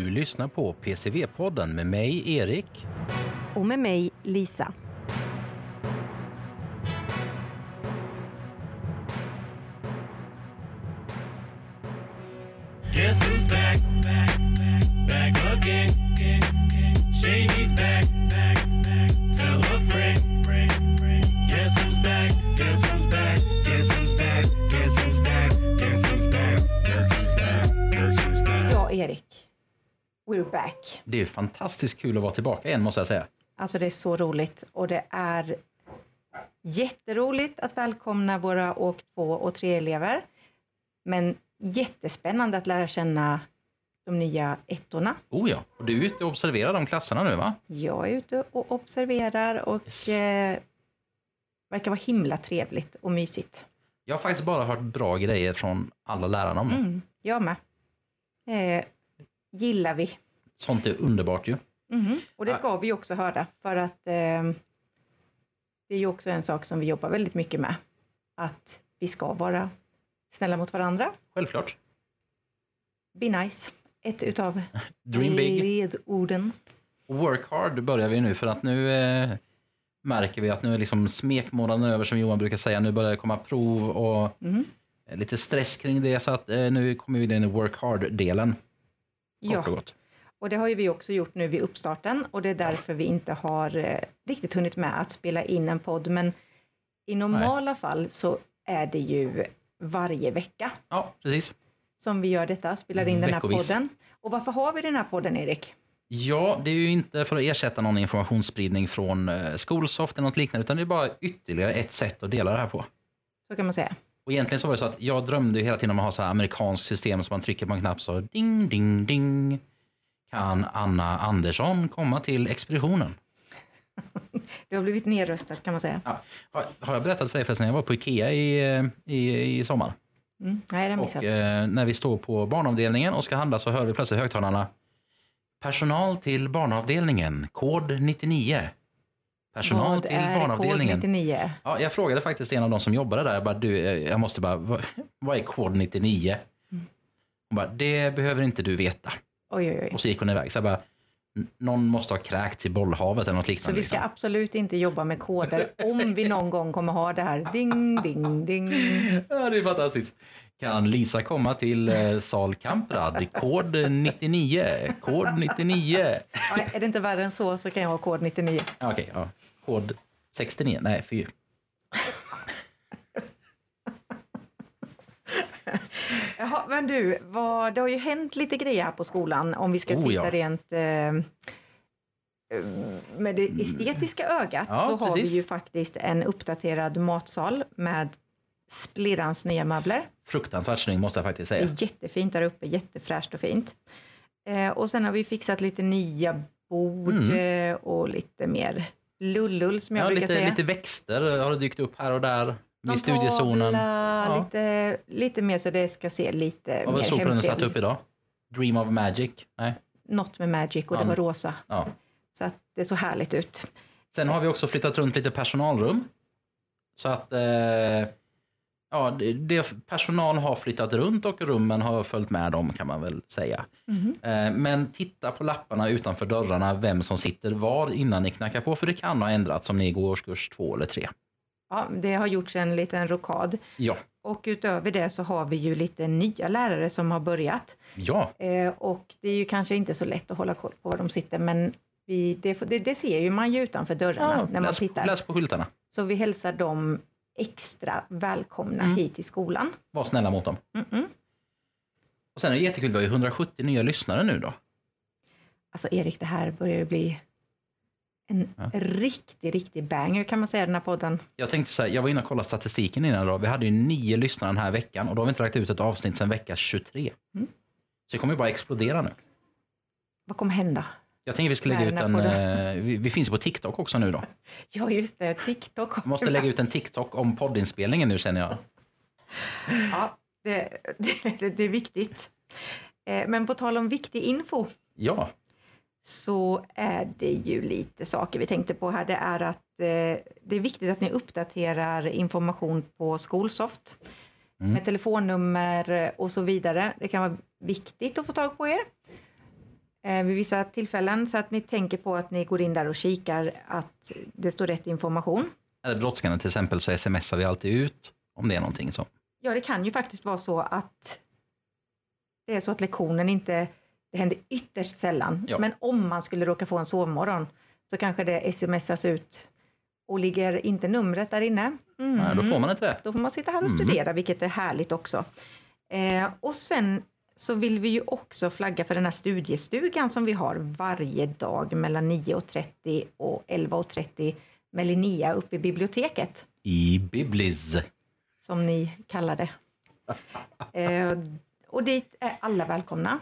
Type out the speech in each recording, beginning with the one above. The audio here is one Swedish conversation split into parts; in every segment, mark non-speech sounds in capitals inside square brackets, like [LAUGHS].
Du lyssnar på PCV-podden med mig, Erik. Och med mig, Lisa. Guess who's back? Back again. Shady's back. We're back. Det är fantastiskt kul att vara tillbaka igen måste jag säga. Alltså det är så roligt och det är jätteroligt att välkomna våra åk 2 och 3 elever. Men jättespännande att lära känna de nya ettorna. Oh ja, och du är ute och observerar de klasserna nu va? Jag är ute och observerar och Yes. eh, verkar vara himla trevligt och mysigt. Jag har faktiskt bara hört bra grejer från alla lärarna om det. Mm, jag med. Eh, gillar vi. Sånt är underbart ju. Mhm. Och det ska vi också höra för att eh, det är ju också en sak som vi jobbar väldigt mycket med. Att vi ska vara snälla mot varandra. Självklart. Be nice. Ett utav [LAUGHS] Dream big. ledorden. Work hard börjar vi nu för att nu eh, märker vi att nu är liksom smekmånaden över som Johan brukar säga. Nu börjar det komma prov och eh, lite stress kring det så att eh, nu kommer vi in i work hard-delen. Kort och Ja, gott. Och det har ju vi också gjort nu vid uppstarten och det är därför vi inte har eh, riktigt hunnit med att spela in en podd. Men i normala fall så är det ju varje vecka Ja, precis. som vi gör detta, spelar in den här Veckovis. podden. Och varför har vi den här podden, Erik? Ja, det är ju inte för att ersätta någon informationsspridning från eh, Skolsoft eller något liknande utan det är bara ytterligare ett sätt att dela det här på. Så kan man säga. Och egentligen så var det så att jag drömde hela tiden om att ha så här amerikanskt system som man trycker på en knapp så ding, ding, ding. Kan Anna Andersson komma till expeditionen? [LAUGHS] Du har blivit nedröstad kan man säga. Ja. Har, har jag berättat för dig förresten, jag var på Ikea i, i, i sommar. Mm. Nej, det har jag Och missat. eh, när vi står på barnavdelningen och ska handla så hör vi plötsligt högtalarna. Personal till barnavdelningen, kod 99. Personal Vad till är kod barnavdelningen. 99? Ja, jag frågade faktiskt en av de som jobbade där, jag, bara, du, eh, jag måste bara, vad, vad är kod 99? Hon bara, det behöver inte du veta. Oj, oj, oj. Och så gick hon iväg. Så jag bara, "N- någon måste ha kräkts i bollhavet eller något Så liknande. vi ska liksom. absolut inte jobba med koder [LAUGHS] om vi någon gång kommer ha det här ding, ding, ding. Ja, det är fantastiskt. Kan Lisa komma till eh, sal Kamprad, kod 99, kod 99. Ja, är det inte värre än så så kan jag ha kod 99. Ja, Okej, ja. kod 69, nej fy. Jaha, men du, vad, det har ju hänt lite grejer här på skolan om vi ska Oh, titta ja. rent eh, eh, med det estetiska ögat Ja, så har precis. vi ju faktiskt en uppdaterad matsal med splirrans nya möbler. Fruktansvärt snygg måste jag faktiskt Det säga. är jättefint där uppe, jättefräscht och fint. Eh, och sen har vi fixat lite nya bord Mm. eh, och lite mer lullull som jag Ja, brukar lite, säga. lite växter har dykt upp här och där Någon vid studiezonen. tavla, Ja. lite, lite mer så det ska se lite Vad var mer det stod på den du satte hemtrevligt. upp idag? Dream of Magic? Nej. Något med Magic och Ja, det var rosa. Ja. Så att det såg härligt ut. Sen har vi också flyttat runt lite personalrum. Så att eh, ja, det, det, personal har flyttat runt och rummen har följt med dem kan man väl säga. Mhm. Eh, men titta på lapparna utanför dörrarna vem som sitter var innan ni knackar på för det kan ha ändrats om ni går årskurs två eller tre. Ja, det har gjorts en liten rokad. Ja, Och utöver det så har vi ju lite nya lärare som har börjat. ja, Eh, och det är ju kanske inte så lätt att hålla koll på var de sitter men vi, det, det, det ser ju man ju utanför dörrarna ja när man läs, tittar. läs på skyltarna. Så vi hälsar dem extra välkomna Mm. hit till skolan. Var snälla mot dem. Mm-mm. Och sen är det jättekul, vi har ju 170 nya lyssnare nu då. Alltså Erik, det här börjar ju bli en Ja. riktig, riktig banger kan man säga den här podden. Jag tänkte så här, jag var inne och kollade statistiken innan då. Vi hade ju nio lyssnare den här veckan och då har vi inte lagt ut ett avsnitt sedan vecka 23. Mm. Så det kommer ju bara explodera nu. Vad kommer hända? Jag tänker vi ska lägga ut en, eh, vi, vi finns på TikTok också nu då. [LAUGHS] Ja, just det, TikTok. Vi måste lägga ut en TikTok om poddinspelningen nu känner jag. [LAUGHS] Ja, [LAUGHS] det, det, det är viktigt. Eh, Men på tal om viktig info Ja, så är det ju lite saker vi tänkte på här. Det är att eh, det är viktigt att ni uppdaterar information på Skolsoft Mm. med telefonnummer och så vidare. Det kan vara viktigt att få tag på er. eh, vid vissa tillfällen så att ni tänker på att ni går in där och kikar att det står rätt information. Är det brådskande till exempel så smsar vi alltid ut om det är någonting som... Ja, det kan ju faktiskt vara så att det är så att lektionen inte, det händer ytterst sällan, Ja. men om man skulle råka få en sovmorgon så kanske det smsas ut och ligger inte numret där inne. Mm. Nej, då får man inte det. Då får man sitta här och studera, vilket är härligt också. Eh, och sen så vill vi ju också flagga för den här studiestugan som vi har varje dag mellan 9.30 och 11.30 med Linnea uppe i biblioteket I Biblis. som ni kallar det. [LAUGHS] Eh, och dit är alla välkomna.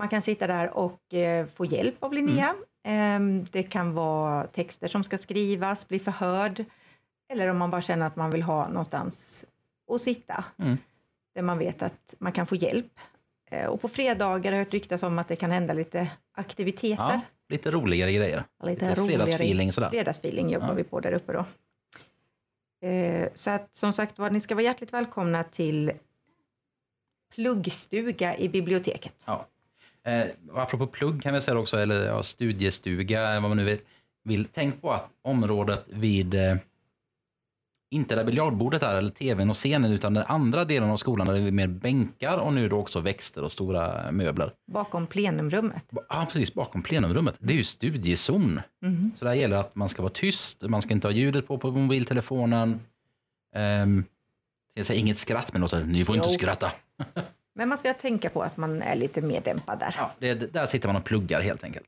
Man kan sitta där och eh, få hjälp av Linnea. Eh, det kan vara texter som ska skrivas, bli förhörd. Eller om man bara känner att man vill ha någonstans att sitta. Mm. Där man vet att man kan få hjälp. Eh, och på fredagar har jag hört ryktas om att det kan hända lite aktiviteter. Ja, lite roligare grejer. Lite fredagsfeeling sådär. Fredagsfeeling jobbar Ja. vi på där uppe då. Eh, så att som sagt var, ni ska vara hjärtligt välkomna till pluggstuga i biblioteket. Ja. Eh, apropå plugg kan vi säga också, eller ja, studiestuga, vad man nu vill, vill. Tänk på att området vid, eh, inte där biljardbordet är, eller tvn och scenen, utan den andra delen av skolan där det är mer bänkar och nu då också växter och stora möbler. Bakom plenumrummet. Ja, precis bakom plenumrummet. Det är ju studiezon. Mhm. Så där gäller att man ska vara tyst, man ska inte ha ljudet på på mobiltelefonen. Um, jag säger inget skratt, men också, ni får inte Jo. skratta. [LAUGHS] Men man ska tänka på att man är lite mer dämpad där. Ja, det, där sitter man och pluggar helt enkelt.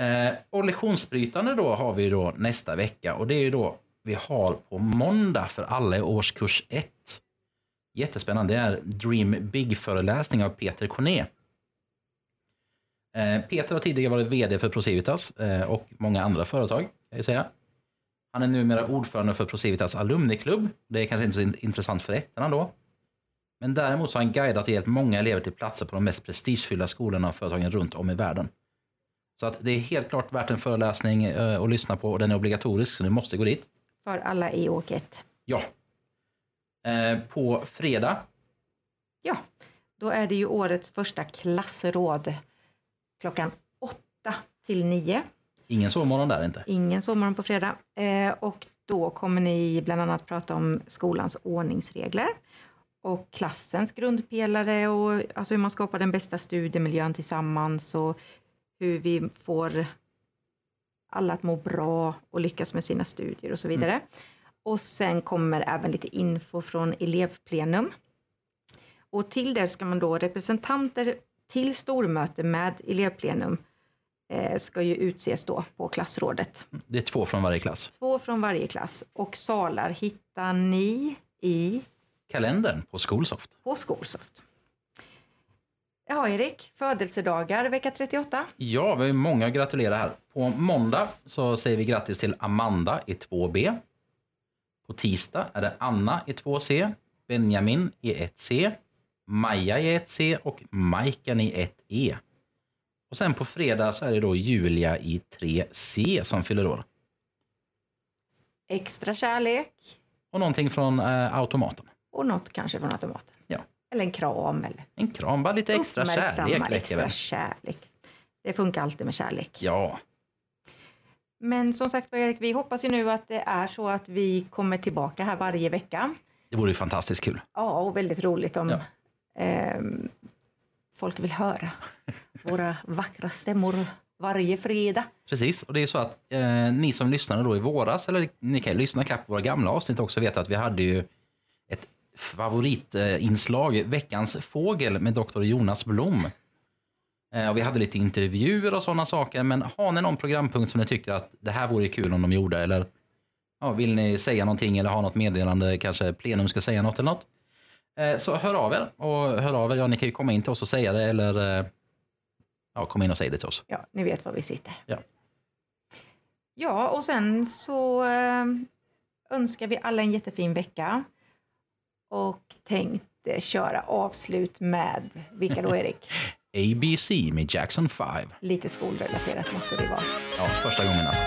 Eh, och lektionsbrytande då har vi då nästa vecka och det är ju då vi har på måndag för alla i årskurs 1. Jättespännande, det är Dream Big-föreläsning av Peter Corné. Eh, Peter har tidigare varit VD för Procivitas eh, och många andra företag. Kan jag säga. Han är numera ordförande för Procivitas alumniklubb. Det är kanske inte så in- intressant för ettorna då. Men däremot så har han guidat och hjälpt många elever till platser på de mest prestigefyllda skolorna och företagen runt om i världen. Så att det är helt klart värt en föreläsning eh, att lyssna på och den är obligatorisk så ni måste gå dit. För alla i åk ett. Ja. Eh, på fredag, Ja, då är det ju årets första klassråd klockan åtta till nio. ingen sovmorgon där inte. Ingen sovmorgon på fredag. Eh, och då kommer ni bland annat prata om skolans ordningsregler och klassens grundpelare och alltså hur man skapar den bästa studiemiljön tillsammans och hur vi får alla att må bra och lyckas med sina studier och så vidare. Och sen kommer även lite info från elevplenum. Och till det ska man då representanter till stormöte med elevplenum eh, ska ju utses då på klassrådet. Det är två från varje klass. Två från varje klass och salar hittar ni i Kalendern på Skolsoft. på Skolsoft. Ja, Erik, födelsedagar vecka 38. Ja, vi har många att gratulera här. På måndag så säger vi grattis till Amanda i 2B. På tisdag är det Anna i 2C, Benjamin i 1C, Maja i 1C och Majken i 1E. Och sen på fredag så är det då Julia i 3C som fyller år. Extra kärlek Och någonting från eh, automaten. Och något kanske från automaten. Ja. Eller en kram eller En kram, bara lite extra kärlek extra väl? kärlek. Det funkar alltid med kärlek. Ja, Men som sagt Erik, vi hoppas ju nu att det är så att vi kommer tillbaka här varje vecka. det vore ju fantastiskt kul. Ja, och väldigt roligt om Ja. ehm, folk vill höra våra vackra stämmor varje fredag. Precis, och det är så att eh, ni som lyssnade då i våras, eller ni kan ju lyssna på våra gamla avsnitt också, vet att vi hade ju favoritinslag, Veckans fågel med Dr. Jonas Blom. Eh, och vi hade lite intervjuer och sådana saker, men har ni någon programpunkt som ni tycker att det här vore kul om de gjorde, eller ja, vill ni säga någonting eller ha något meddelande, kanske plenum ska säga något eller något, eh, så hör av er. Och hör av er, ja ni kan ju komma in till oss och säga det, eller eh, ja, komma in och säga det till oss. Ja, ni vet var vi sitter. Ja. Ja, och sen så önskar vi alla en jättefin vecka. Och tänkte köra avslut med, vilka då Erik? [LAUGHS] ABC med Jackson 5. Lite skolrelaterat måste det vara. Ja, första gången. alltså.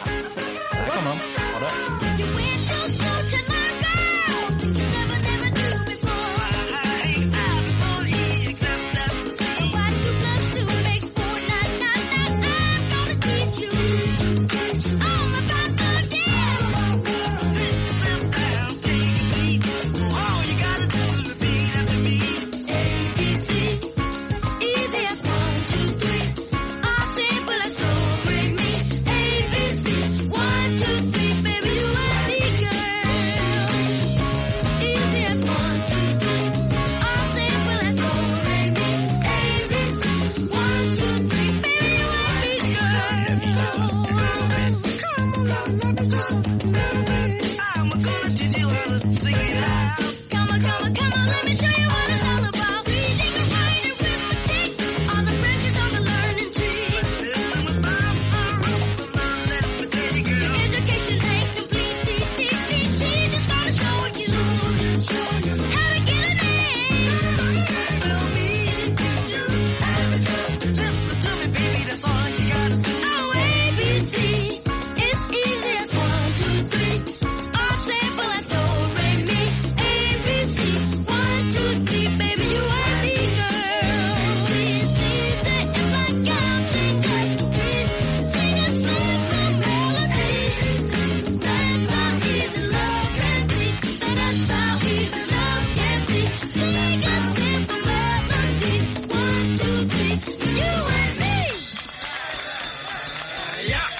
Absolut. Här kommer de. Ha det. Yeah.